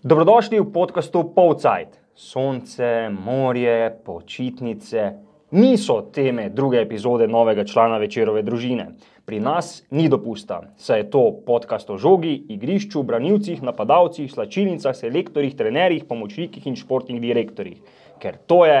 Dobrodošli v podkastu Povcajt. Sonce, morje, počitnice niso teme druge epizode novega člana večerove družine. Pri nas ni dopusta, saj je to podcast o žogi, igrišču, branilcih, napadalcih, slačilnicah, selektorjih, trenerjih, pomočnikih in športnih direktorjih. Ker to je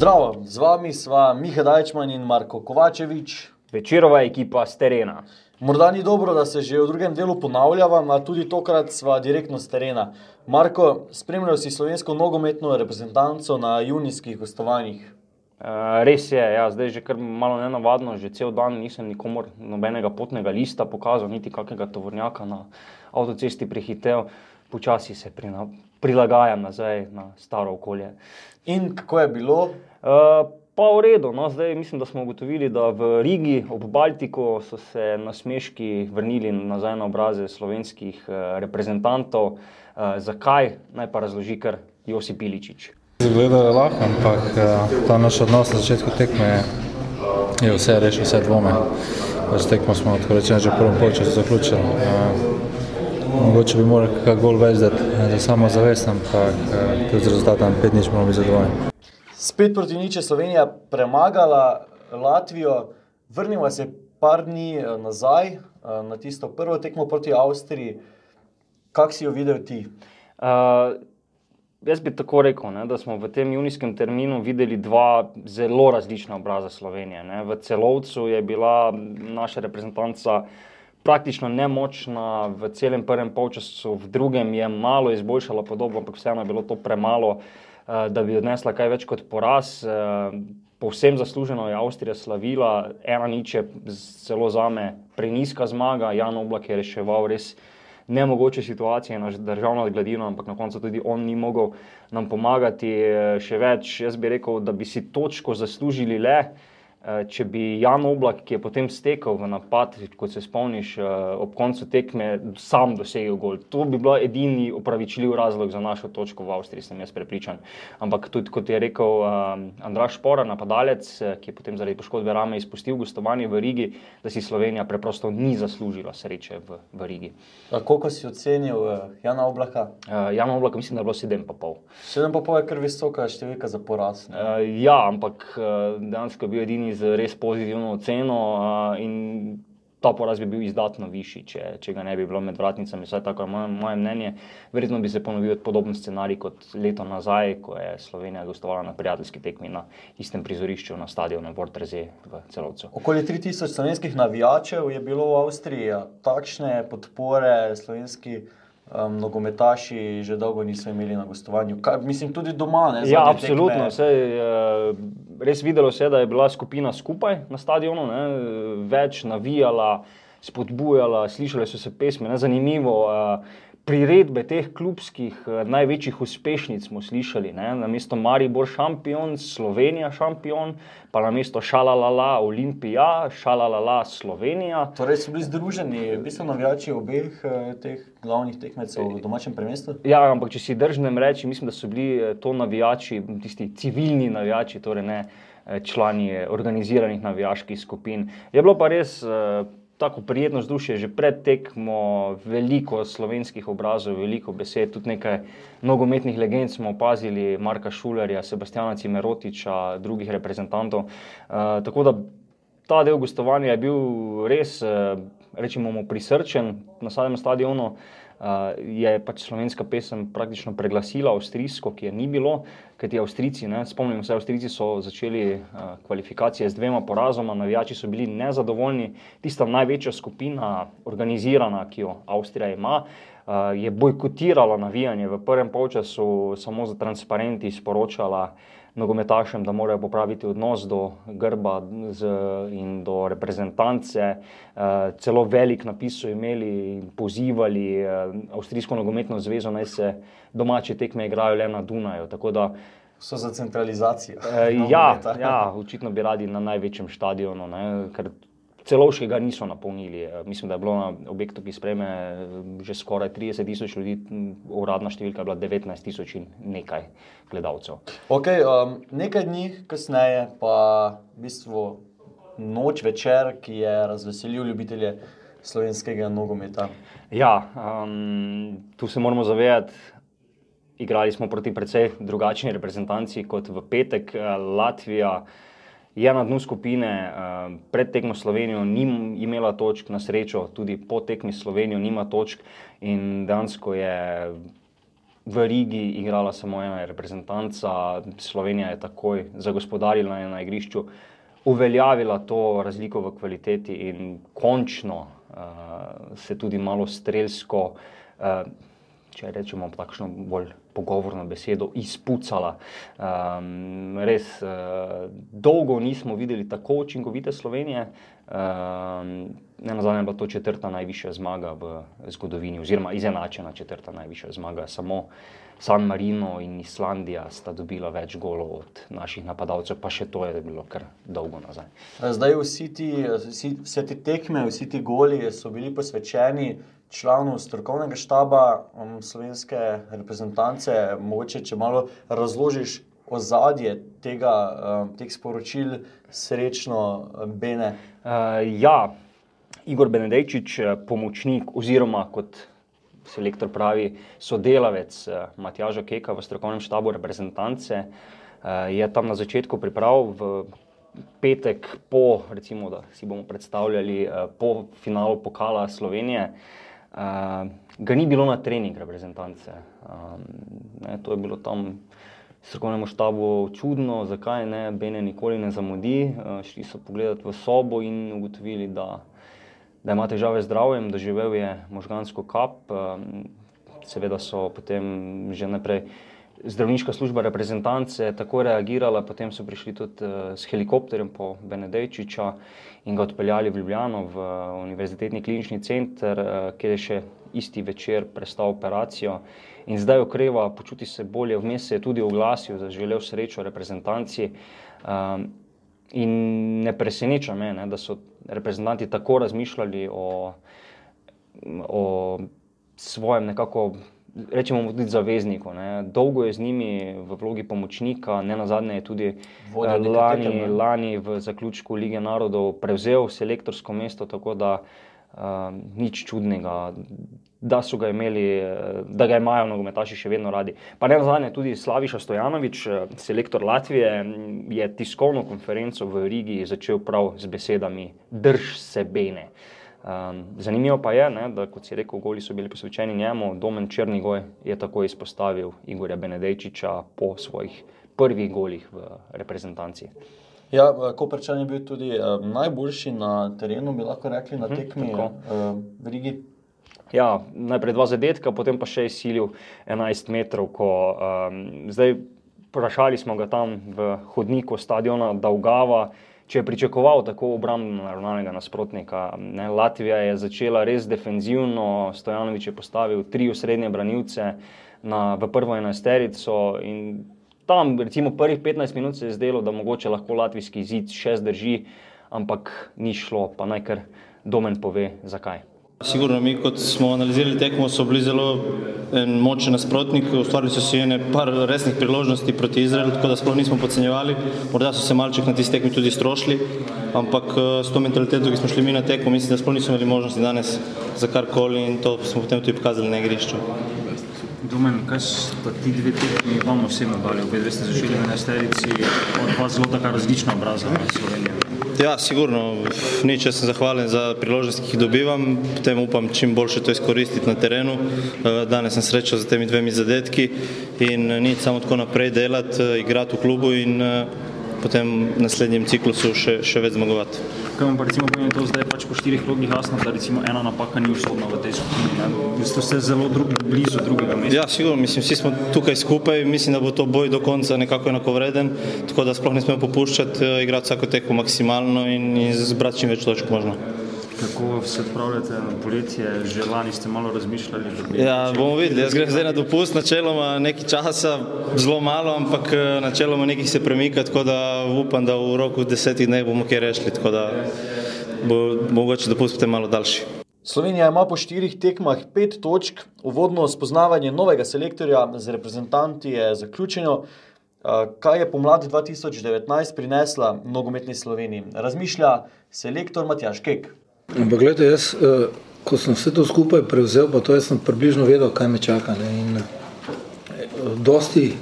Zdravo, z vami sva Miha Dajčman in Marko Kovačevič. večerova ekipa z terena. Morda ni dobro, da se že v drugem delu ponavljava, a tudi tokrat sva direktno z terena. Marko, spremljal si slovensko nogometno reprezentanco na junijskih gostovanjih. Uh, res je, ja, zdaj je že kar malo nenavadno, že cel dan nisem nikomor nobenega potnega lista pokazal, niti kakega tovornjaka na avtocesti prehitev, počasi se prina, prilagajam nazaj na staro okolje. In kako je bilo? Pa v redu, no, zdaj mislim, da smo ugotovili, da v Rigi ob Baltiku so se nasmeški vrnili nazaj na obraze slovenskih uh, reprezentantov. Uh, zakaj, naj pa razloži kar Josip Iličič. Zgledal je lahko, ampak eh, ta naš odnos na začetku tekme je, vse rešil, vse dvome. Pač tekmo smo, tako rečeno, že v prvem polčasu zaključili. Eh, Mogoče bi morali kakšen gol več dati eh, za samo zavest, ampak eh, tudi z rezultatom 5 nič moramo biti zadovoljni. Spet proti nič je Slovenija premagala Latvijo, vrnila se par dni eh, nazaj eh, na tisto prvo tekmo proti Avstriji. Kak si jo videl ti? Uh, jaz bi tako rekel, ne, da smo v tem junijskem terminu videli dva zelo različna obraza Slovenije. Ne. V celovcu je bila naša reprezentanca praktično nemočna, v celem prvem polčasu, v drugem je malo izboljšala podobo, ampak vseeno je bilo to premalo, uh, da bi odnesla kaj več kot poraz. Uh, Povsem zasluženo je Avstrija slavila, ena nič je zelo za me preniska zmaga, Jan Oblak je reševal res nemogoče situacije na državno gladino, ampak na koncu tudi on ni mogel nam pomagati. Eh, Še več, jaz bi rekel, da bi si točko zaslužili le, eh, če bi Jan Oblak, ki je potem stekel v napad, kot se spomniš, eh, ob koncu tekme, sam dosegel gol. To bi bil edini upravičljiv razlog za našo točko v Avstriji, sem jaz prepričan. Ampak tudi, kot je rekel Andraš Špora, napadalec, eh, ki je potem zaradi poškodbe rame izpustil gostovanje v Rigi, da si Slovenija preprosto ni zaslužila sreče v, v Rigi. Koliko si ocenil eh, Jana Oblaka? Uh, Jan Oblak, mislim, da je bilo 7,5. 7,5 je kar visoka številka za poraz. ne? Ja, ampak dejansko je bil edini z res pozitivno oceno uh, ta poraz bi bil izdatno višji, če, če ga ne bi bilo med vratnicami, vsaj tako je moje, moje mnenje. Verjetno bi se ponovil podoben scenarij kot leto nazaj, ko je Slovenija gostovala na prijateljski tekmi na istem prizorišču na stadionu Vortreze v celovcu. Okoli 3000 slovenskih navijačev je bilo v Avstriji, takšne podpore slovenski um, nogometaši že dolgo niso imeli na gostovanju. Kaj, mislim, tudi doma. Ne, Ja, absolutno. tekme. Sej, uh, res videlo se je, da je bila skupina skupaj na stadionu, ne, več navijala, spodbujala, slišali so se pesmi. Ne, zanimivo. Uh, Priredbe teh klubskih eh, največjih uspešnic smo slišali, ne? na mesto Maribor šampion, Slovenija šampion, pa na mesto Šalalala Olimpija, Šalalala Slovenija. Torej so bili združeni, v bistvu navijači obeh eh, teh glavnih tekmecev v domačem prvenstvu. Ja, ampak če si držnem reči, mislim, da so bili eh, to navijači, tisti civilni navijači, torej ne člani organiziranih navijaških skupin. Je bilo pa res tako prijetno vzdušje, že pred tekmo, veliko slovenskih obrazov, veliko besed, tudi nekaj nogometnih legend smo opazili, Marka Šulerja, Sebastiana Cimerotiča, drugih reprezentantov. Eh, tako da ta del gostovanja je bil res, eh, rečemo, prisrčen na samem stadionu. Uh, je pač slovenska pesem praktično preglasila avstrijsko, ki je ni bilo, kajti Avstrijci, ne, spomnimo se, Avstrijci so začeli uh, kvalifikacije z dvema porazoma, navijači so bili nezadovoljni. Tista največja skupina, organizirana, ki jo Avstrija ima, uh, je bojkotirala navijanje v prvem polčasu, samo za transparenti sporočala. Nogometašem, da morajo popraviti odnos do grba z, in do reprezentance. Uh, celo velik napis so imeli in pozivali uh, Avstrijsko nogometno zvezo, naj se domače tekme igrajo le na Dunaju. So za centralizacijo. Uh, ja, ja, očitno bi radi na največjem stadionu, ne, ker celovškega niso napolnili. Eh, mislim, da je bilo na objektu, ki spreme že skoraj 30 tisoč ljudi, uradna številka je bila 19 tisoč in nekaj gledalcev. Okay, um, nekaj dni kasneje pa v bistvu noč večer, ki je razveselil ljubitelje slovenskega nogometa. Ja, um, tu se moramo zavedati. Igrali smo proti precej drugačni reprezentanci kot v petek. Eh, Latvija je na dnu skupine, eh, pred tekmo Slovenijo ni imela točk, na srečo tudi po tekmi Slovenijo nima točk in dejansko je v Rigi igrala samo ena reprezentanca, Slovenija je takoj zagospodarila na igrišču, uveljavila to razliko v kvaliteti in končno uh, se tudi malo strelsko uh, če rečemo takšno bolj pogovorno besedo, izpucala. Um, res uh, dolgo nismo videli tako učinkovite Slovenije. Um, ne na zadnje je bila to četrta najvišja zmaga v zgodovini, oziroma izenačena četrta najvišja zmaga. Samo San Marino in Islandija sta dobila več golov od naših napadalcev, pa še to je bilo kar dolgo nazaj. Zdaj vsi ti, vsi, vse te tekme, vsi ti goli so bili posvečeni članov strokovnega štaba um, slovenske reprezentance, mogoče če malo razložiš ozadje tega, um, teh sporočil, srečno, Bene. Uh, ja, Igor Benedejčič, uh, pomočnik oziroma kot selektor pravi, sodelavec uh, Matjaža Keka v strokovnem štabu reprezentance, uh, je tam na začetku priprav v petek po, recimo, da si bomo predstavljali po finalu pokala Slovenije. Uh, ga ni bilo na trening reprezentance. Um, ne, to je bilo tam strokovnemu štabu čudno, zakaj ne, Bene nikoli ne zamudi. Uh, šli so pogledati v sobo in ugotovili, da, da ima težave z zdravjem, doživel je možgansko kap. Um, seveda so potem že naprej zdravniška služba reprezentance tako reagirala, potem so prišli tudi uh, s helikopterjem po Benedejčiča in ga odpeljali v Ljubljano, v Univerzitetni klinični center, uh, kjer je še isti večer prestal operacijo in zdaj okreva, počuti se bolje, vmes se je tudi oglasil, da želel srečo reprezentanci. Um, in ne preseneča me, ne, da so reprezentanti tako razmišljali o, o svojem nekako rečemo tudi zavezniku. Ne. Dolgo je z njimi v vlogi pomočnika, ne na zadnje je tudi eh, lani, tekem, lani v zaključku Lige narodov prevzel selektorsko mesto, tako da uh, nič čudnega. Da so ga imeli, eh, da ga imajo nogometaši še vedno radi. Pa ne nazadnje, tudi Slaviša Stojanovič, selektor Latvije, je tiskovno konferenco v Rigi začel prav z besedami: Drž se bene. Uh, Um, zanimivo pa je, ne, da kot si rekel, goli so bili posvečeni njemu, Domen Črnigoj je tako izpostavil Igorja Benedejčiča po svojih prvih golih v reprezentanci. Ja, Koperčan je bil tudi uh, najboljši na terenu, bi lahko rekli, na mhm, tekmi uh, v Rigi. Ja, najprej dva zadetka, potem pa še izsilil 11 metrov. Ko, um, zdaj, vprašali smo ga tam v hodniku stadiona Daugava če je pričakoval tako obrambno naravnanega nasprotnika. Ne, Latvija je začela res defenzivno, Stojanovič je postavil tri osrednje branilce na, v prvo enajsterico in tam, recimo, prvih 15 minut se je zdelo, da mogoče lahko latvijski zid še zdrži, ampak ni šlo, pa naj kar domen pove, zakaj. Sigurno, mi kot smo analizirali tekmo, so bili zelo močni nasprotniki, ustvarili so si ene par resnih priložnosti proti Izraelu, tako da sploh nismo podcenjevali. Morda so se malček na tisti tekmi tudi strošili, ampak eh, s to mentaliteto, ki smo šli mi na tekmo, mislim, da sploh nismo imeli možnosti danes za karkoli in to smo potem tudi pokazali na igrišču. Domen, kaj so ti dve tekmi vam osebno dali? Obe dve ste zašli v enesterici, od dva zelo taka različna obraza na Slovenijo. Ja, sigurno. Nič, jaz sem zahvalen za priložnost, ki jih dobivam, potem upam čim boljše to izkoristiti na terenu. Eh, danes sem srečal z temi dvemi zadetki in nič samo tako naprej delati, eh, igrati v klubu in eh, potem v naslednjem ciklusu še, še več zmagovati. Kaj vam pa recimo pomeni to zdaj pač po štirih krogih jasno, da recimo ena napaka ni usodna v tej skupini? Ne? Ste vse zelo drugi, blizu drugega mesta. Ja, sigurno, mislim, vsi smo tukaj skupaj, mislim, da bo to boj do konca nekako enakovreden, tako da sploh ne smemo popuščati, eh, igrati vsako tekmo maksimalno in, in zbrati čim več točk možno. Kako se odpravljate na poletje? Že lani ste malo razmišljali, bi... Ja, bomo videli. Jaz grem zdaj na dopust, načeloma nekaj časa, zelo malo, ampak eh, načeloma nekaj se premika, tako da upam, da v roku desetih dneh bomo kaj rešili, tako da bo mogoče dopust potem malo daljši. Slovenija ima po štirih tekmah pet točk, uvodno spoznavanje novega selektorja z reprezentanti je zaključeno. Uh, Kaj je pomlad 2019 prinesla nogometni Sloveniji? Razmišlja selektor Matjaš Kek. Ampak, gledajte, jaz, eh, ko sem vse to skupaj prevzel, pa to sem približno vedel, kaj me čaka. Ne? In, eh, dosti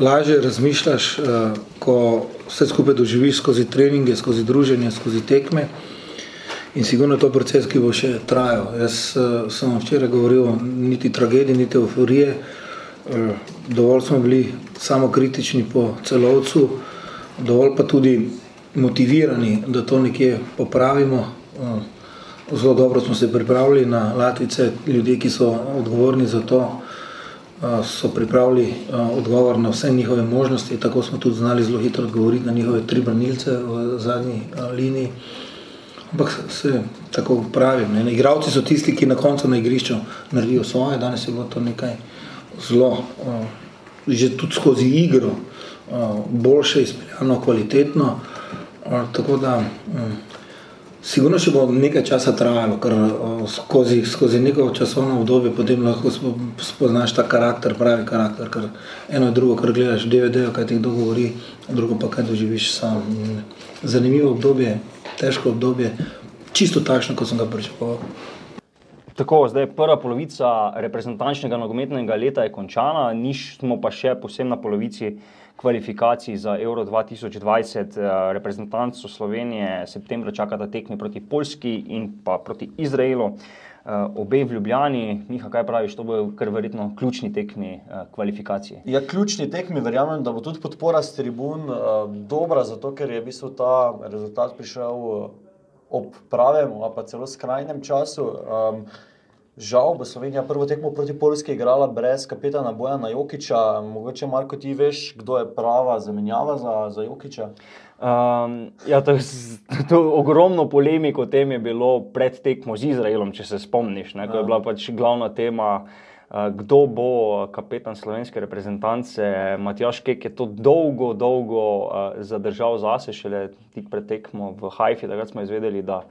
lažje razmišljaš, eh, ko vse skupaj doživiš skozi treninge, skozi druženje, skozi tekme. In sigurno je to proces, ki bo še trajal. Jaz sem vam včeraj govoril, niti tragedije, niti euforije. Dovolj smo bili samokritični po celovcu, dovolj pa tudi motivirani, da to nekje popravimo. Zelo dobro smo se pripravili na Latvice, ljudje, ki so odgovorni za to, so pripravili odgovor na vse njihove možnosti. Tako smo tudi znali zelo hitro odgovoriti na njihove tri branilce v zadnji liniji. Ampak se tako pravim, ne. igravci so tisti, ki na koncu na igrišču naredijo svoje. Danes je bilo to nekaj zelo, že tudi skozi igro, boljše, izpeljano, kvalitetno. Tako da Sigurno še bo nekaj časa trajalo, ker o, skozi, skozi neko časovno obdobje potem lahko spo- spoznaš ta karakter, pravi karakter. Ker eno je drugo, kar gledaš DVD, kaj ti kdo govori, drugo pa kaj doživiš sam. Zanimivo obdobje, težko obdobje, čisto takšno, kot sem ga pričakoval. Tako, zdaj prva polovica reprezentančnega nogometnega leta je končana, nismo pa še posebej na polovici kvalifikacij za Euro 2020. Eh, Reprezentanco Slovenije septembra čakata tekmi proti Poljski in pa proti Izraelu. Eh, Obe v Ljubljani, Miha, kaj praviš, to bodo kar verjetno ključni tekmi eh, kvalifikacij. Ja, ključni tekmi, verjamem, da bo tudi podpora s tribun uh, dobra, zato ker je v bistvu ta rezultat prišel uh, ob pravem, pa celo skrajnem času. Um, žal bo Slovenija prvo tekmo proti Poljski igrala brez kapetana Bojana Jokiča. Mogoče, Marko, ti veš, kdo je prava zamenjava za, za Jokiča? Um, ja, to, to ogromno polemik o tem je bilo pred tekmo z Izraelom, če se spomniš, ne, ko je bila pač glavna tema, uh, kdo bo kapetan slovenske reprezentance. Matjaš Kek je to dolgo, dolgo uh, zadržal zase, šele tik pred tekmo v Haifi, takrat smo izvedeli, da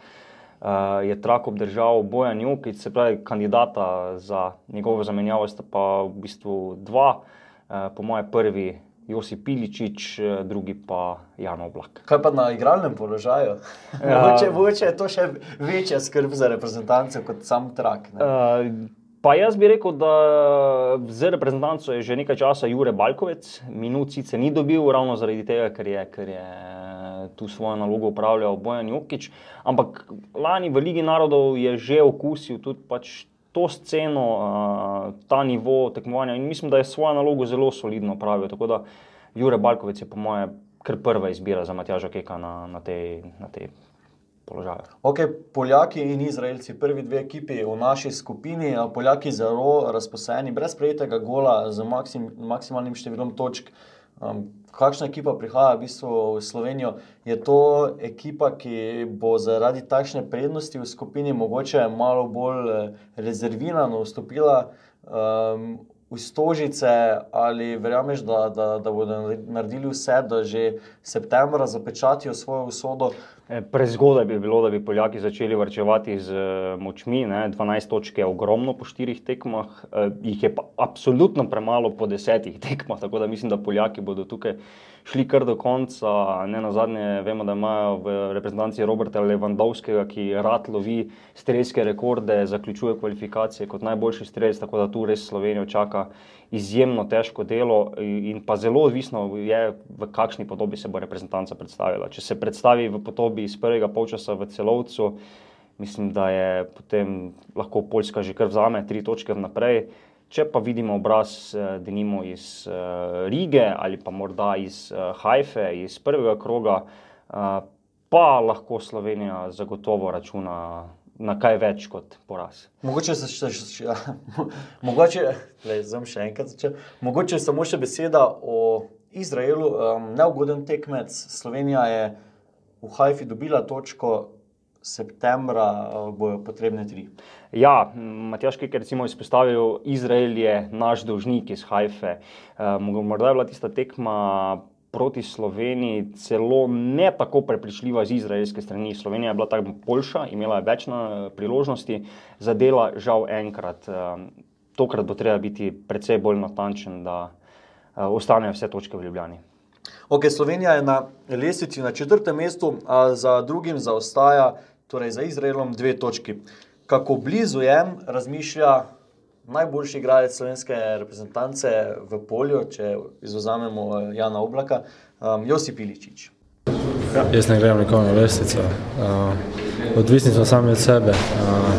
uh, je trak obdržal Bojan Jukic, se pravi kandidata za njegovo zamenjavo sta pa v bistvu dva, uh, po moje prvi Josip Piličič, eh, drugi pa Jan Oblak. Kaj pa na igralnem položaju? Ja. mogoče, je to še večja skrb za reprezentance kot sam trak. Ne? Uh, pa jaz bi rekel, da z reprezentanco je že nekaj časa Jure Balkovec, minut sicer ni dobil, ravno zaradi tega, ker je, ker je tu svojo nalogo upravljal Bojan Jukič. Ampak lani v Ligi narodov je že okusil tudi pač to sceno, uh, ta nivo tekmovanja in mislim, da je svojo nalogo zelo solidno upravil. Tako da Jure Balkovec je po moje kar prva izbira za Matjaža Keka na, na tej. Na tej. Okay, Poljaki in Izraelci, prvi dve ekipi v naši skupini, Poljaki zelo razposeni, brez prejetega gola, z maksim, maksimalnim številom točk. Um, kakšna ekipa prihaja v, bistvu v Slovenijo? Je to ekipa, ki bo zaradi takšne prednosti v skupini mogoče malo bolj eh, rezervirano vstopila um, v stožice, ali verjameš, da, da, da bodo naredili vse, da že septembra zapečatijo svojo usodo? E, Prezgodaj bi bilo, da bi Poljaki začeli varčevati z eh, močmi. Ne? 12 točk je ogromno po štirih tekmah, eh, jih je pa absolutno premalo po desetih tekmah. Tako da mislim, da Poljaki bodo tukaj šli kar do konca. Ne na zadnje, vemo, da imajo v reprezentanci Roberta Lewandowskega, ki rad lovi strelske rekorde, zaključuje kvalifikacije kot najboljši strelec, tako da tu res Slovenijo čaka izjemno težko delo in pa zelo odvisno je, v kakšni podobi se bo reprezentanca predstavila. Če se predstavi v podobi iz prvega polčasa v celovcu, mislim, da je potem lahko Poljska že kar vzame tri točke vnaprej. Če pa vidimo obraz, eh, denimo iz uh, Rige ali pa morda iz uh, Haife, iz prvega kroga, pa lahko Slovenija zagotovo računa na kaj več kot poraz. Mogoče se še, še, ja, mogoče, lej, še enkrat začel. Mogoče samo še beseda o Izraelu. Um, neugoden tekmec. Slovenija je v Haifi dobila točko. Septembra bojo potrebne tri. Ja, Matjaš, ki je recimo izpostavil, Izrael je naš dolžnik iz Haife. Morda je bila tista tekma proti Sloveniji celo ne tako prepričljiva z izraelske strani. Slovenija je bila tako boljša, imela je več priložnosti, zadela žal enkrat. Eh, tokrat bo treba biti precej bolj natančen, da eh, ostanejo vse točke v Ljubljani. Ok, Slovenija je na lestvici na četrtem mestu, a za drugim zaostaja, torej za Izraelom, dve točki. Kako blizu je, razmišlja najboljši igralec slovenske reprezentance v polju, če izuzamemo eh, Jana Oblaka, um, Josip Iličič. Ja. Jaz ne grem nikomu na lestvico. Uh, odvisni smo sami od sebe. Uh,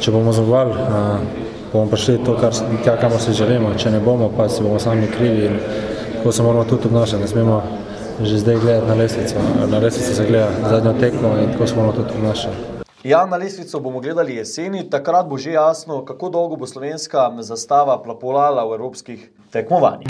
če bomo zmagovali, uh, bomo prišli to, kar, tja, kamor si želimo. Če ne bomo, pa si bomo sami krivi in tako se moramo tudi obnašati. Ne smemo že zdaj gledati na lestvico. Na lestvici se gleda zadnjo tekmo in tako se moramo tudi obnašati. Ja, na lestvico bomo gledali jeseni, takrat bo že jasno, kako dolgo bo slovenska zastava plapolala v evropskih tekmovanjih.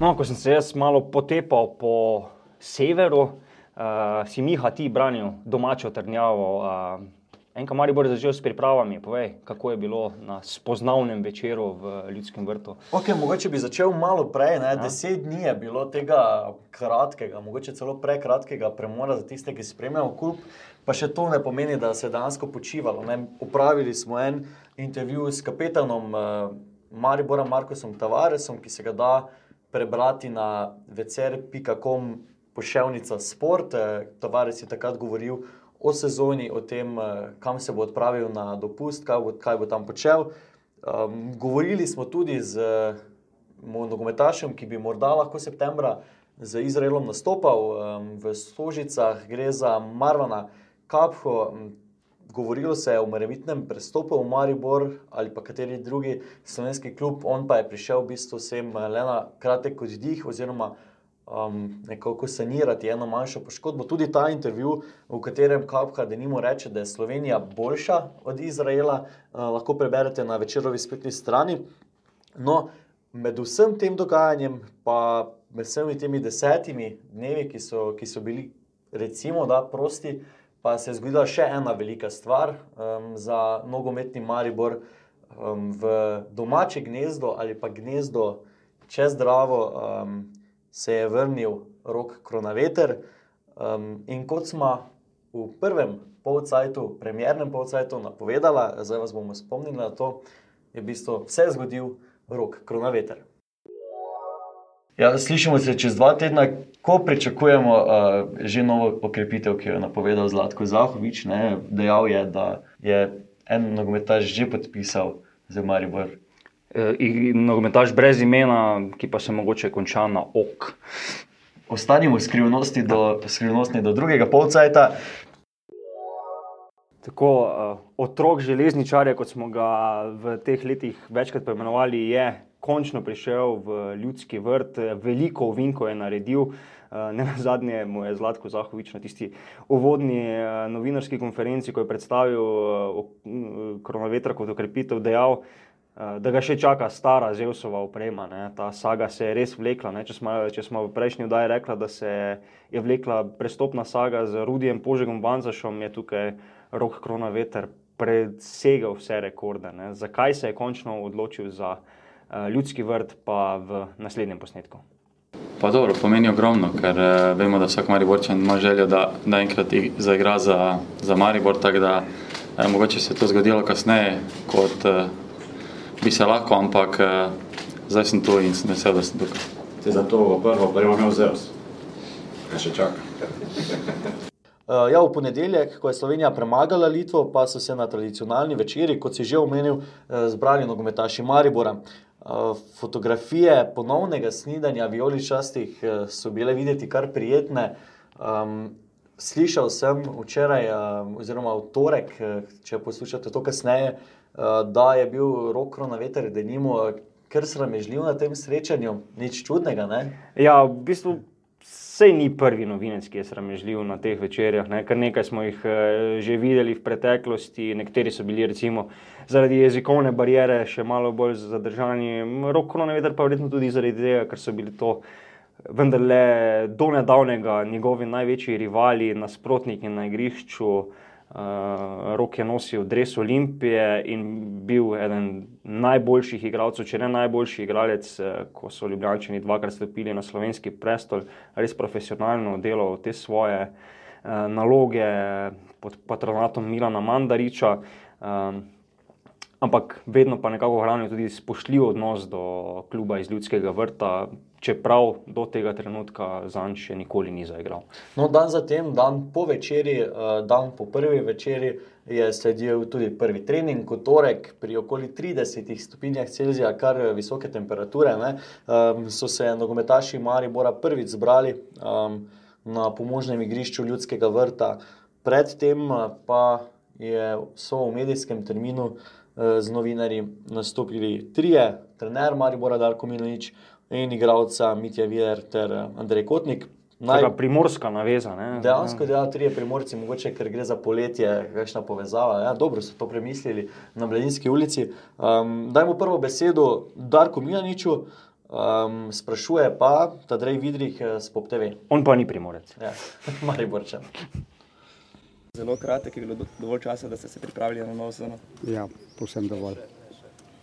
No, ko sem se jaz malo potepal po severu, uh, si Miha ti branil domačo trdnjavo. Uh, Enka Maribor je začel s pripravami. Povej, kako je bilo na spoznavnem večeru v Ljudskem vrtu? Okay, mogoče bi začel malo prej. Ne? Deset dni je bilo tega kratkega, mogoče celo prekratkega premora za tiste, ki spremljajo klub. Pa še to ne pomeni, da se je dejansko počivalo. Ne? Upravili smo en intervju s kapetanom uh, Mariborom Markosom Tavaresom, ki se ga da prebrati na večer.com poševnica sport. Eh, Tavares je takrat govoril o sezoni, o tem, eh, kam se bo odpravil na dopust, kaj bo, kaj bo tam počel. Um, govorili smo tudi z uh, nogometašem, ki bi morda lahko septembra z Izraelom nastopal um, v Stožicah, gre za Marvana Kapho. Govorilo se je o morebitnem prestopu v Maribor ali pa kateri drugi slovenski klub, on pa je prišel v bistvu sem le na kratek oddih oziroma um, nekako sanirati eno manjšo poškodbo. Tudi ta intervju, v katerem Kapka denimo reče, da je Slovenija boljša od Izraela, uh, lahko preberete na večerovi spletni strani. No, med vsem tem dogajanjem, pa med vsemi temi desetimi dnevi, ki so, ki so bili, recimo, da prosti, pa se je zgodila še ena velika stvar um, za nogometni Maribor um, v domače gnezdo ali pa gnezdo čez zdravo. Um, se je vrnil rok Kronaveter. Um, in kot smo v prvem polcajtu, premjernem polcajtu, napovedali, zdaj vas bomo spomnili na to, je v bistvu vse zgodil rok Kronaveter. Ja, slišimo se čez dva tedna, ko pričakujemo uh, že novo okrepitev, ki jo je napovedal Zlatko Zahovič. Ne, dejal je, da je en nogometaš že podpisal za Maribor nogometaš brez imena, ki pa se mogoče konča na ok. Ostanimo skrivnosti do, skrivnosti do drugega polcajta. Tako, uh, otrok železničarja, kot smo ga v teh letih večkrat poimenovali, je končno prišel v ljudski vrt, veliko ovinko je naredil. Uh, ne na zadnje mu je Zlatko Zahovič na tisti uvodni uh, novinarski konferenci, ko je predstavil uh, Kronovetra kot okrepitev, dejal, uh, Eh, da ga še čaka stara Zeusova oprema. Ne. Ta saga se je res vlekla. Če smo, če smo v prejšnji oddaji rekli, da se je vlekla prestopna saga z Rudijem Požegom Banzašom, je tukaj rok Krona Veter presegal vse rekorde. Ne. Zakaj se je končno odločil za uh, ljudski vrt, pa v naslednjem posnetku? Pa dobro, pomeni ogromno, ker uh, vemo, da vsak Mariborčan ima željo, da, da enkrat zaigra za, za Maribor, tako da uh, mogoče se je to zgodilo kasneje kot uh, bi se lahko, ampak uh, zdaj sem tu in sem vesel, da sem tukaj. Se za to prvo, pa imam Zeus. Kaj še čaka? Uh, ja, v ponedeljek, ko je Slovenija premagala Litvo, pa so se na tradicionalni večeri, kot si že omenil, uh, zbrali nogometaši Maribora. Uh, fotografije ponovnega snidanja vijoličastih so bile videti kar prijetne. Um, Slišal sem včeraj, uh, oziroma v torek, če poslušate to kasneje, uh, da je bil rok na veter, da nimo kar sramežljiv na tem srečanju, nič čudnega. Ne? Ja, v bistvu. Sej ni prvi novinec, ki je sramežljiv na teh večerjah. Ne? Nekaj smo jih eh, že videli v preteklosti, nekateri so bili recimo zaradi jezikovne barijere še malo bolj zadržani, roko na veter pa verjetno tudi zaradi tega, ker so bili to vendarle do nedavnega njegovi največji rivali, nasprotniki na igrišču. Uh, Rok je nosil dres Olimpije in bil eden najboljših igralcev, če ne najboljši igralec, uh, ko so Ljubljani dvakrat stopili na slovenski prestol, res profesionalno delal te svoje uh, naloge pod patronatom Milana Mandariča. Uh, ampak vedno pa nekako hranil tudi spoštljiv odnos do kluba iz ljudskega vrta, čeprav do tega trenutka za njim še nikoli ni zaigral. No, dan zatem, dan po večerji, eh, dan po prvi večerji. Je sledil tudi prvi trening, kot torek, pri okoli 30 stopinjah Celzija, kar visoke temperature. Um, so se nogometaši Maribora prvič zbrali um, na pomožnem igrišču ljudskega vrta, predtem pa je, so v medijskem terminu uh, Eh, z novinarji nastopili trije, trener Maribora Darko Milanič in igralca Mitja Viler ter eh, Andrej Kotnik. Naj... Primorska naveza. Ne? Dejansko, da ja, trije primorci, mogoče ker gre za poletje, kakšna povezava. Ja, dobro so to premislili na Mladinski ulici. Um, dajmo prvo besedo Darku Milaniču. Um, sprašuje pa, da Drej Vidrih z Pop TV. On pa ni primorec. Ja, Mariborčan. Zelo kratek je bilo dovolj časa, da ste se pripravili na novo sezono. Ja, povsem dovolj.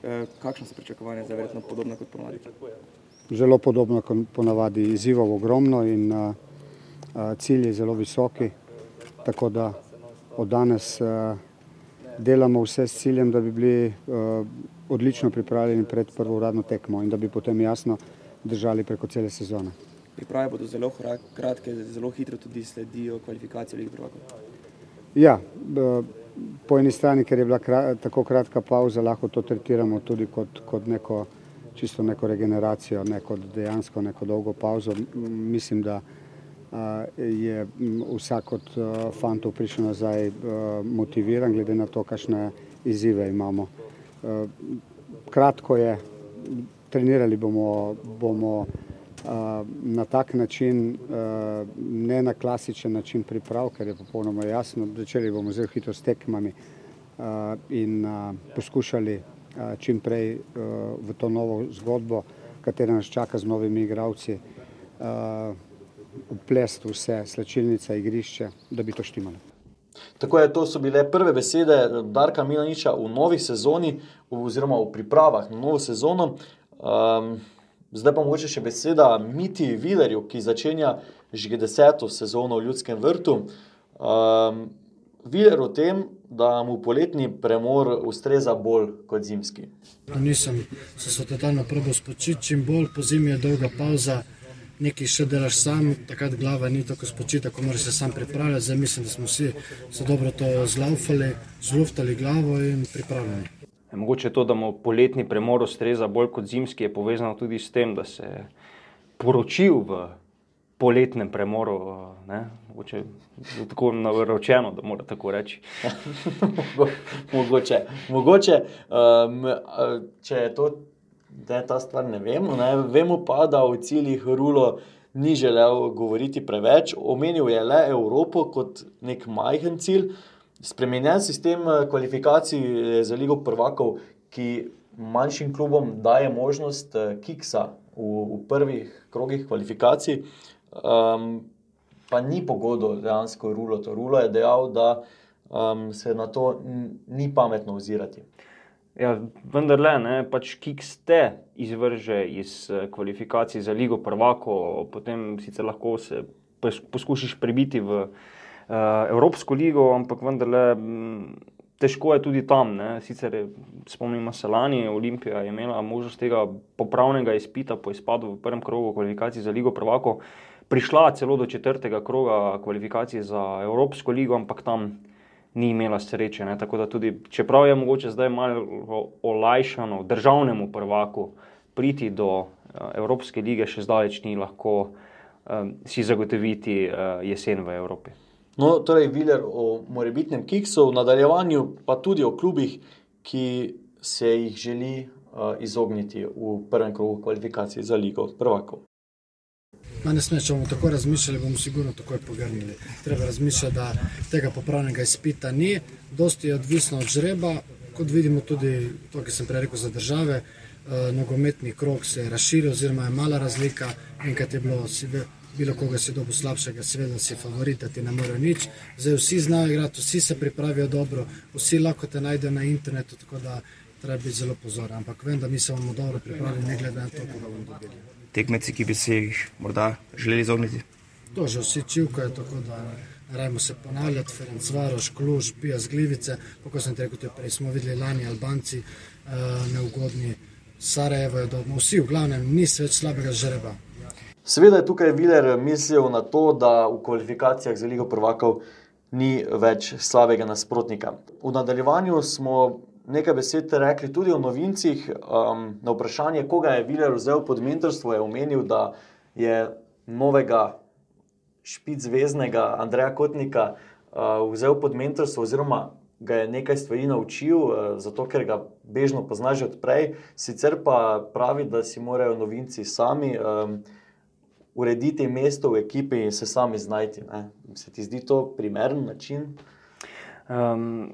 E, kakšno so pričakovanja za verjetno podobno kot ponavadi? Zelo podobno kot ponavadi, izzivov ogromno in a, cilji zelo visoki. Tako da od danes a, delamo vse s ciljem, da bi bili a, odlično pripravljeni pred prvo uradno tekmo in da bi potem jasno držali preko cele sezone. Priprave bodo zelo kratke, zelo hitro tudi sledijo kvalifikacije Lige prvakov. Ja, po eni strani, ker je bila krat, tako kratka pauza, lahko to tretiramo tudi kot, kot neko čisto neko regeneracijo, ne kot dejansko neko dolgo pauzo. Mislim, da je vsak od fantov prišel nazaj motiviran, glede na to, kakšne izzive imamo. Kratko je, trenirali bomo, bomo na tak način, ne na klasičen način priprav, ker je popolnoma jasno, začeli bomo zelo hitro s tekmami in poskušali čim prej v to novo zgodbo, katera nas čaka z novimi igravci, uplest vse, slečilnica, igrišče, da bi to štimalo. Tako je, to so bile prve besede Darka Milaniča v novi sezoni, oziroma v pripravah na novo sezono. Um, Zdaj pa mogoče še beseda Miti Vilerju, ki začenja že deseto sezono v Ljudskem vrtu. Um, Viler o tem, da mu poletni premor ustreza bolj kot zimski. No, nisem se so totalno probo spočiti, čim bolj po zimi je dolga pauza, nekaj še delaš sam, takrat glava ni tako spočita, ko moraš se sam pripravljati. Zdaj mislim, da smo vsi se dobro to zlaufali, zluftali glavo in pripravljeni. Mogoče to, da mu poletni premor ustreza bolj kot zimski, je povezano tudi s tem, da se je poročil v poletnem premoru. Mogoče je tako naročeno, da mora tako reči. mogoče. mogoče um, če je to, da je ta stvar, ne vemo. Ne? Vemo pa, da v ciljih Rulo ni želel govoriti preveč, omenil je le Evropo kot nek majhen cilj. Spremenjen sistem eh, kvalifikacij eh, za Ligo prvakov, ki manjšim klubom daje možnost eh, kiksa v, v prvih krogih kvalifikacij, um, pa ni pogodo dejansko rulo. To rulo je dejal, da um, se na to ni pametno ozirati. Ja, vendar le, ne, pač kiks te izvrže iz kvalifikacij za Ligo prvakov, potem sicer lahko se poskušiš prebiti v. Eh, Evropsko ligo, ampak vendarle težko je tudi tam. Ne. Sicer je, spomnimo se lani, Olimpija je imela možnost tega popravnega izpita po izpadu v prvem krogu kvalifikacij za Ligo prvako, prišla celo do četrtega kroga kvalifikacij za Evropsko ligo, ampak tam ni imela sreče. Ne. Tako da tudi, čeprav je mogoče zdaj malo olajšano državnemu prvaku priti do eh, Evropske lige, še zdaleč ni lahko um, si zagotoviti uh, jesen v Evropi. No, torej, Viler o morebitnem kiksu, v nadaljevanju pa tudi o klubih, ki se jih želi uh, izogniti v prvem krogu kvalifikacij za Ligo prvakov. Danes ne, če bomo tako razmišljali, bomo sigurno takoj pogrnili. Treba razmišljati, da tega popravnega izpita ni, dosti je odvisno od žreba, kot vidimo tudi to, ki sem prej rekel za države, eh, nogometni krok se je razširil oziroma je mala razlika, enkrat je bilo ve, bilo koga si dobo slabšega, seveda si favorit, da ti ne morejo nič, zdaj vsi znajo igrati, vsi se pripravijo dobro, vsi lahko te najdejo na internetu, tako da treba biti zelo pozoren, ampak vem, da mi se bomo dobro pripravili, ne glede na to, koga bomo dobili tekmeci, ki bi se jih morda želeli izogniti? To že vsi čivkajo, tako da rajmo se ponavljati, Ferenc Varoš, Kluž, Pija Zglivice, kako sem rekel, prej smo videli lani Albanci, uh, neugodni, Sarajevo je dobro, vsi v glavnem, ni več slabega žreba. Seveda je tukaj Viler mislil na to, da v kvalifikacijah za Ligo prvakov ni več slabega nasprotnika. V nadaljevanju smo nekaj besed rekli tudi o novincih. Um, na vprašanje, koga je Viler vzel pod mentorstvo, je omenil, da je novega špicveznega Andreja Kotnika uh, vzel pod mentorstvo, oziroma ga je nekaj stvari naučil, uh, zato ker ga bežno pozna že odprej. Sicer pa pravi, da si morajo novinci sami. Um, Urediti mesto v ekipi in se sami znajti. Ne? Se ti zdi to primeren način? Um,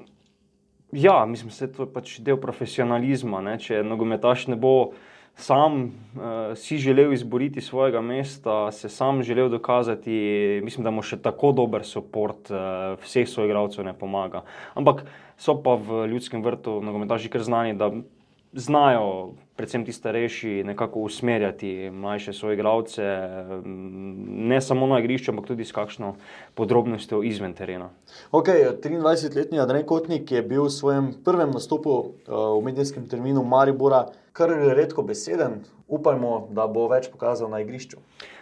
Ja, mislim, da je to pač del profesionalizma. Ne? Če nogometaš ne bo sam uh, si želel izboriti svojega mesta, se sam želel dokazati, mislim, da mu še tako dober podpor uh, eh, vseh svojih igralcev ne pomaga. Ampak so pa v ljudskem vrtu nogometaši kar znani, da znajo, predvsem ti starejši, nekako usmerjati mlajše svoje igralce, ne samo na igrišču, ampak tudi s kakšno podrobnostjo izven terena. Okay, 23-letni Adrian Kotnik je bil v svojem prvem nastopu uh, v medijskem terminu Maribora kar redko beseden. Upajmo, da bo več pokazal na igrišču.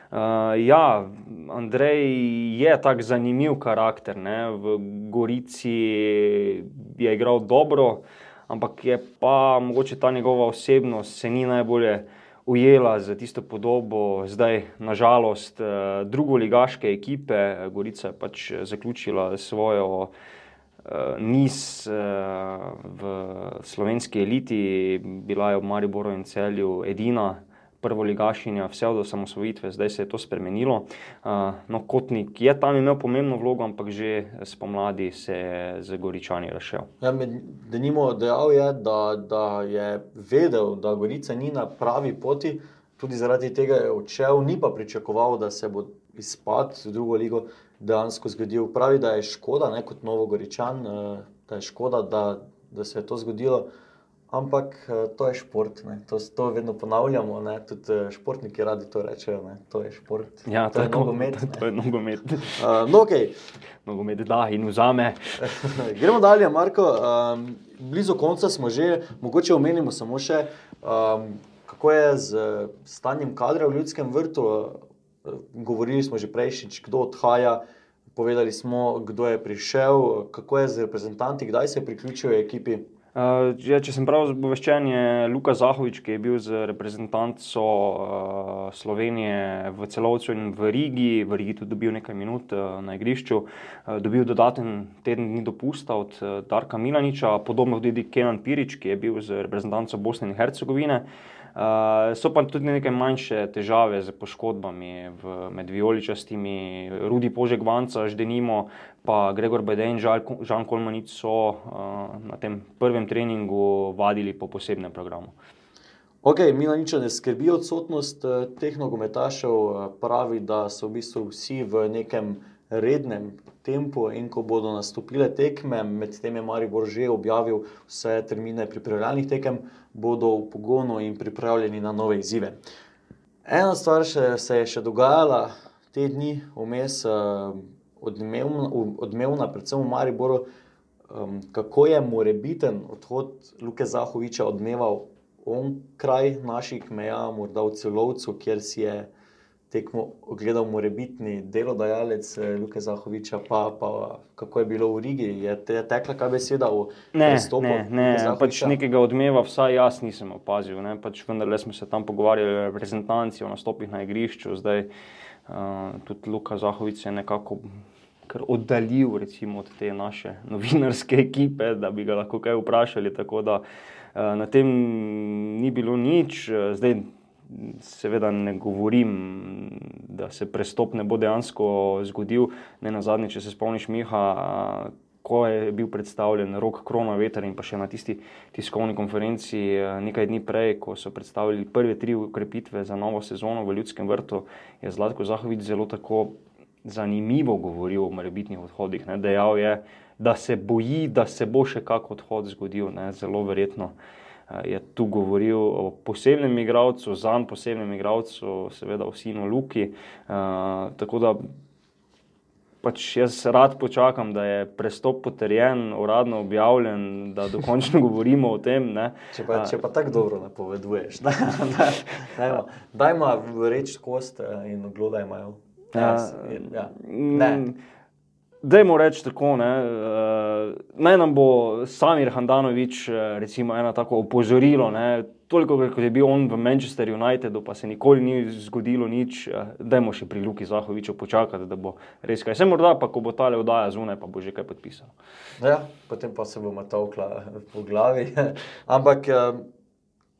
Uh, ja, Andrej je tako zanimiv karakter. Ne? V Gorici je igral dobro, uh, ampak je pa mogoče ta njegova osebnost se ni najbolje ujela za tisto podobo. Zdaj, nažalost, eh, drugoligaške ekipe, Gorica je pač zaključila svojo. Uh, niz v slovenski eliti, bila je v Mariboru in celju edina prvo ligašinja, vse od osamosvojitve, zdaj se je to spremenilo. No, Kotnik je tam imel pomembno vlogo, ampak že spomladi se je z Goričani rešil. Ja, Denimo dejal je, da, da je vedel, da Gorica ni na pravi poti, tudi zaradi tega je odšel, ni pa pričakoval, da se bo izpad v drugo ligo dejansko zgodil. Pravi, da je škoda, ne kot Novogoričan, da je škoda, da, da se je to zgodilo. Ampak eh, to je šport, to, to vedno ponavljamo. Ne? Tudi eh, športniki radi to rečejo. Ne? To je šport. Ja, to, to je nogomet. To je nogomet. Uh, no, okay. Nogomet da in vzame. Gremo dalje, Marko. Um, blizu konca smo že, mogoče omenimo samo še, um, kako je z stanjem kadra v ljudskem vrtu. Govorili smo že prejšič, kdo odhaja. Povedali smo, kdo je prišel, kako je z reprezentanti, kdaj se priključijo ekipi. Uh, če sem prav obveščen, je Luka Zahovič, ki je bil z reprezentanco uh, Slovenije v celovcu in v Rigi, v Rigi tudi dobil nekaj minut uh, na igrišču, uh, dobil dodaten teden dni dopusta od uh, Darka Milaniča, podobno tudi Kenan Pirič, ki je bil z reprezentanco Bosne in Hercegovine. Uh, Uh, so pa tudi neke manjše težave z poškodbami v, med vijoličastimi, Rudi Požek Vanca, Ždenimo, pa Gregor Beden in Žan Kolmanic so uh, na tem prvem treningu vadili po posebnem programu. Ok, Milaniča ne skrbi odsotnost eh, teh nogometašev, pravi, da so v bistvu vsi v nekem rednem tempu in ko bodo nastopile tekme, medtem je Maribor že objavil vse termine pripravljalnih tekem, bodo v pogonu in pripravljeni na nove izzive. Ena stvar še, se je še dogajala te dni, vmes uh, odmevna, odmevna, predvsem v Mariboru, um, kako je morebiten odhod Luke Zahoviča odmeval on kraj naših meja, morda v celovcu, kjer si je tekmo ogledal morebitni delodajalec eh, Luka Zahoviča, pa, pa kako je bilo v Rigi, je te, tekla kaj beseda o prestopu? Ne, ne, ne pač nekega odmeva, vsaj jaz nisem opazil. Ne, pač vendar smo se tam pogovarjali o reprezentanci, o nastopih na igrišču, zdaj uh, tudi Luka Zahovič je nekako kar oddaljil recimo, od te naše novinarske ekipe, da bi ga lahko kaj vprašali. Tako da uh, na tem ni bilo nič. Zdaj, seveda ne govorim, da se prestop ne bo dejansko zgodil. Ne na zadnje, če se spomniš, Miha. Uh, Ko je bil predstavljen rok Krona Veter in pa še na tisti tiskovni konferenci nekaj dni prej, ko so predstavili prve tri ukrepitve za novo sezono v Ljudskem vrtu, je Zlatko Zahovič zelo tako zanimivo govoril o morebitnih odhodih. Ne. Dejal je, da se boji, da se bo še kak odhod zgodil, ne. zelo verjetno. Eh, je tu govoril o posebnem igravcu, zanj posebnem igravcu, seveda o sinu Luki. Uh, tako da pač jaz rad počakam, da je prestop potrjen, uradno objavljen, da dokončno govorimo o tem. Ne. Če pa, če pa tako dobro napoveduješ, da, da, dajmo, dajmo reči kost in glodaj imajo. Ja, ja. Mm, Dajmo reči tako, ne, uh, naj nam bo Samir Handanovič recimo eno tako opozorilo, ne, toliko, kot je bil on v Manchester Unitedu, pa se nikoli ni zgodilo nič, uh, dajmo še pri Luki Zahoviču počakati, da bo res kaj. Se morda pa, ko bo tale oddaja zunaj, pa bo že kaj podpisal. Ja, potem pa se bomo tolkla po glavi. Ampak uh,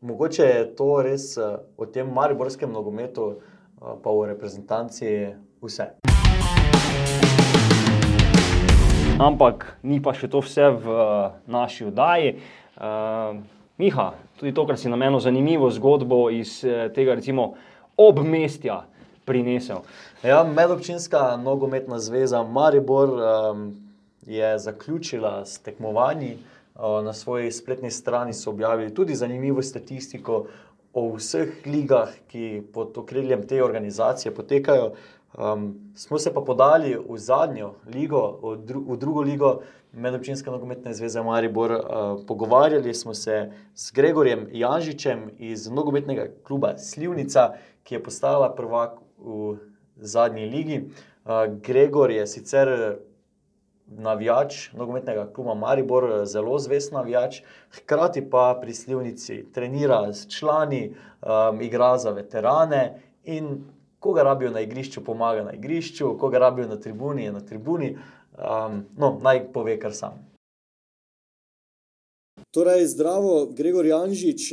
mogoče je to res uh, o tem mariborskem nogometu pa v reprezentanci vse. Ampak ni pa še to vse v naši oddaji. Uh, Miha, tudi to, kar si namenil zanimivo zgodbo iz tega, recimo, obmestja prinesel. Ja, medobčinska nogometna zveza Maribor um, je zaključila s tekmovanji. Uh, na svoji spletni strani so objavili tudi zanimivo statistiko o vseh ligah, ki pod okriljem te organizacije potekajo. Um, smo se pa podali v zadnjo ligo, v, dru v drugo ligo Medobčinske nogometne zveze Maribor. Uh, pogovarjali smo se z Gregorjem Janžičem iz nogometnega kluba Slivnica, ki je postala prvak v zadnji ligi. Uh, Gregor je sicer navijač nogometnega kluba Maribor, zelo zvest navijač, hkrati pa pri Slivnici trenira s člani, um, igra za veterane in ko ga rabijo na igrišču, pomaga na igrišču, ko ga rabijo na tribuni, je na tribuni. Um, no, naj pove kar sam. Torej, zdravo, Gregor Janžič,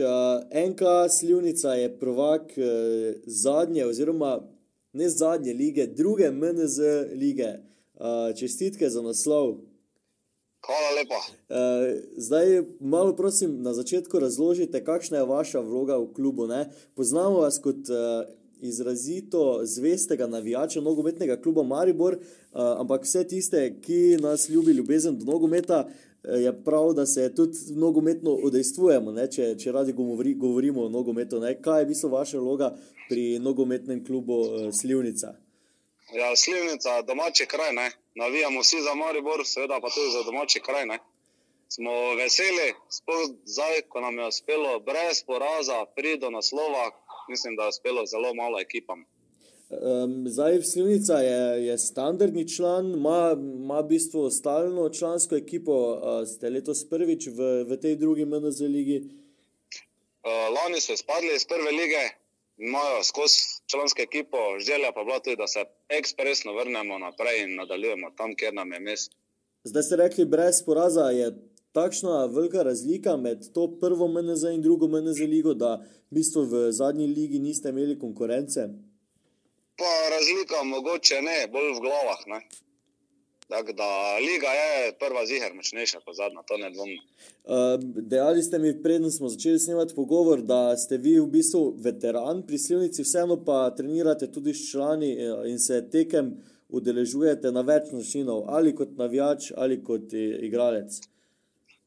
NK Slivnica je prvak zadnje, oziroma ne zadnje lige, druge MNZ lige čestitke za naslov. Hvala lepa. Zdaj, malo prosim, na začetku razložite, kakšna je vaša vloga v klubu. Ne? Poznamo vas kot izrazito zvestega navijača nogometnega kluba Maribor, ampak vse tiste, ki nas ljubi ljubezen do nogometa, je prav, da se tudi nogometno odejstvujemo, če, če radi govori, govorimo o nogometu. Ne? Kaj je v bistvu vaša vloga pri nogometnem klubu Slivnica? Ja, slivnica, domači kraj, ne? navijamo vsi za Maribor, seveda pa tudi za domači kraj. Ne? Smo veseli, sploh zdaj, ko nam je uspelo brez poraza, priti do naslova, mislim, da je uspelo zelo malo ekipam. Um, zdaj, Slivnica je, je standardni član, ima, ima v bistvu stalno člansko ekipo, uh, ste letos prvič v, v tej drugi MNZ ligi. Uh, lani so izpadli iz prve lige, imajo skozi člansko ekipo, želja pa bila tudi, da se ekspresno vrnemo naprej in nadaljujemo tam, kjer nam je mesto. Zdaj ste rekli, brez poraza je takšna velika razlika med to prvo MNZ in drugo MNZ ligo, da v bistvu v zadnji ligi niste imeli konkurence. Pa razlika mogoče ne, bolj v glavah. Ne? Tako da liga je prva ziger močnejša kot zadnja, to ne dvomim. Uh, dejali ste mi, preden smo začeli snemati pogovor, da ste vi v bistvu veteran pri Slivnici, vseeno pa trenirate tudi s člani in se tekem udeležujete na več načinov, ali kot navijač, ali kot igralec.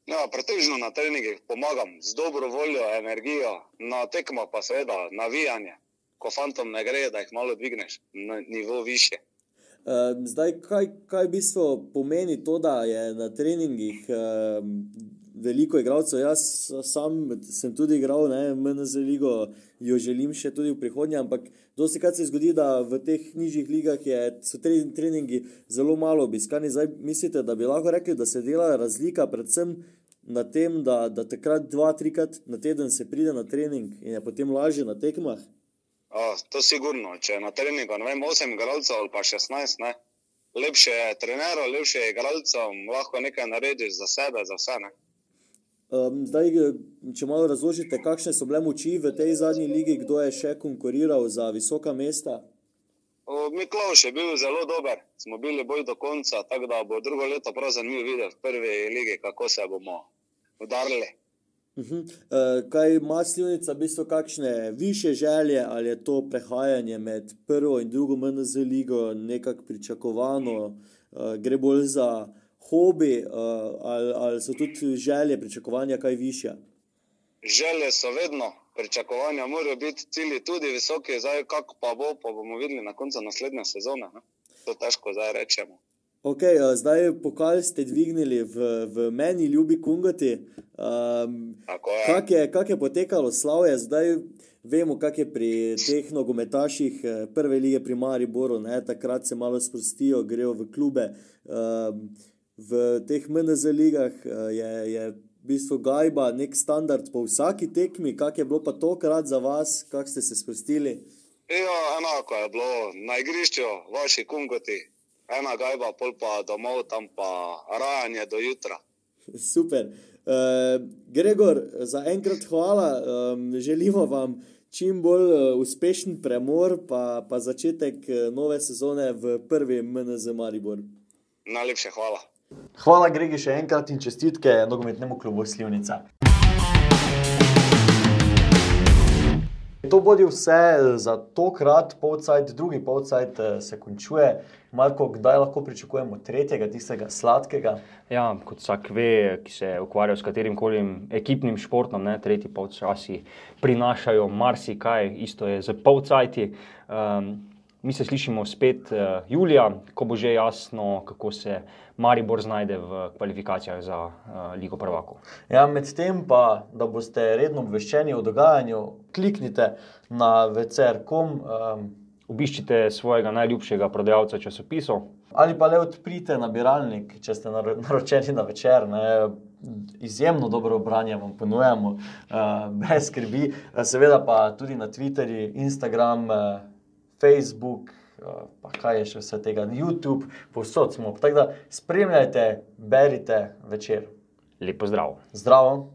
Ja, pretežno na treningih pomagam z dobro voljo, energijo, na tekmo pa seveda navijanje. Ko fantom ne gre, da jih malo dvigneš na nivo više. Zdaj, kaj, kaj v bistvu pomeni to, da je na treningih um, veliko igralcev? Jaz sam sem tudi igral, ne meni za ligo, jo želim še tudi v prihodnje, ampak dosti krat se zgodi, da v teh nižjih ligah je, so treningi zelo malo obiskani. Zdaj, mislite, da bi lahko rekli, da se dela razlika predvsem na tem, da, da takrat dva, trikrat na teden se pride na trening in je potem lažje na tekmah? O, to je sigurno. Če na treningu imamo 8 igralcev ali pa 16, ne, lepše je trenerom, lepše je igralcem, lahko nekaj narediš za sebe, za vse. Ne? Um, zdaj, če malo razložite, kakšne so bile moči v tej zadnji ligi, kdo je še konkuriral za visoka mesta? Miklaš je bil zelo dober, smo bili bolj do konca, tako da bo drugo leto prav zanimivo videti v prvi ligi, kako se bomo udarili. Uh -huh. uh, kaj ima Slivnica, v bistvu kakšne više želje, ali je to prehajanje med prvo in drugo MNZ ligo nekako pričakovano, uh, gre bolj za hobi, uh, ali, ali so tudi želje, pričakovanja kaj više? Želje so vedno, pričakovanja morajo biti cilji tudi visoki, zdaj kako pa bo, pa bomo videli na koncu naslednje sezone. Ne? To težko zdaj rečemo. Okay, zdaj, pokal ste dvignili v, v meni, ljubi Kungati. Um, Kako je, kak je potekalo slavje, zdaj vemo, kako je pri teh nogometaših prve lige pri Mariboru, ne? takrat se malo sprostijo, grejo v klube. Um, v teh MNZ ligah je, je v bistvu gajba nek standard po vsaki tekmi, kak je bilo pa tokrat za vas, kako ste se sprostili? Ja, enako je bilo na igrišču, vaši Kungati ena gajba, pol pa domov, tam pa rajanje do jutra. Super. Uh, Gregor, za enkrat hvala. Um, želimo vam čim bolj uh, uspešen premor, pa, pa začetek uh, nove sezone v prvi MNZ Maribor. Najlepše hvala. Hvala, Gregi, še enkrat in čestitke nogometnemu klubu Slivnica. To bodi vse za tokrat, polcajt, drugi polcajt se končuje. Marko, kdaj lahko pričakujemo tretjega, tistega sladkega? Ja, kot vsak ve, ki se ukvarja s katerim koli ekipnim športom, ne, tretji polčasi prinašajo marsikaj, isto je z polcajti. Um, mi se slišimo spet uh, julija, ko bo že jasno, kako se Maribor znajde v kvalifikacijah za uh, Ligo prvakov. Ja, Medtem pa, da boste redno obveščeni o dogajanju, kliknite na večer.com. Um, Obiščite svojega najljubšega prodajalca časopisov. Ali pa le odprite nabiralnik, če ste naročeni na večer. Ne? Izjemno dobro branje vam ponujamo, uh, brez skrbi. Seveda pa tudi na Twitterju, Instagram, uh, Facebook, uh, pa kaj je še vse tega, YouTube, povsod smo. Tako da spremljajte, berite večer. Lepo zdrav. Zdravo.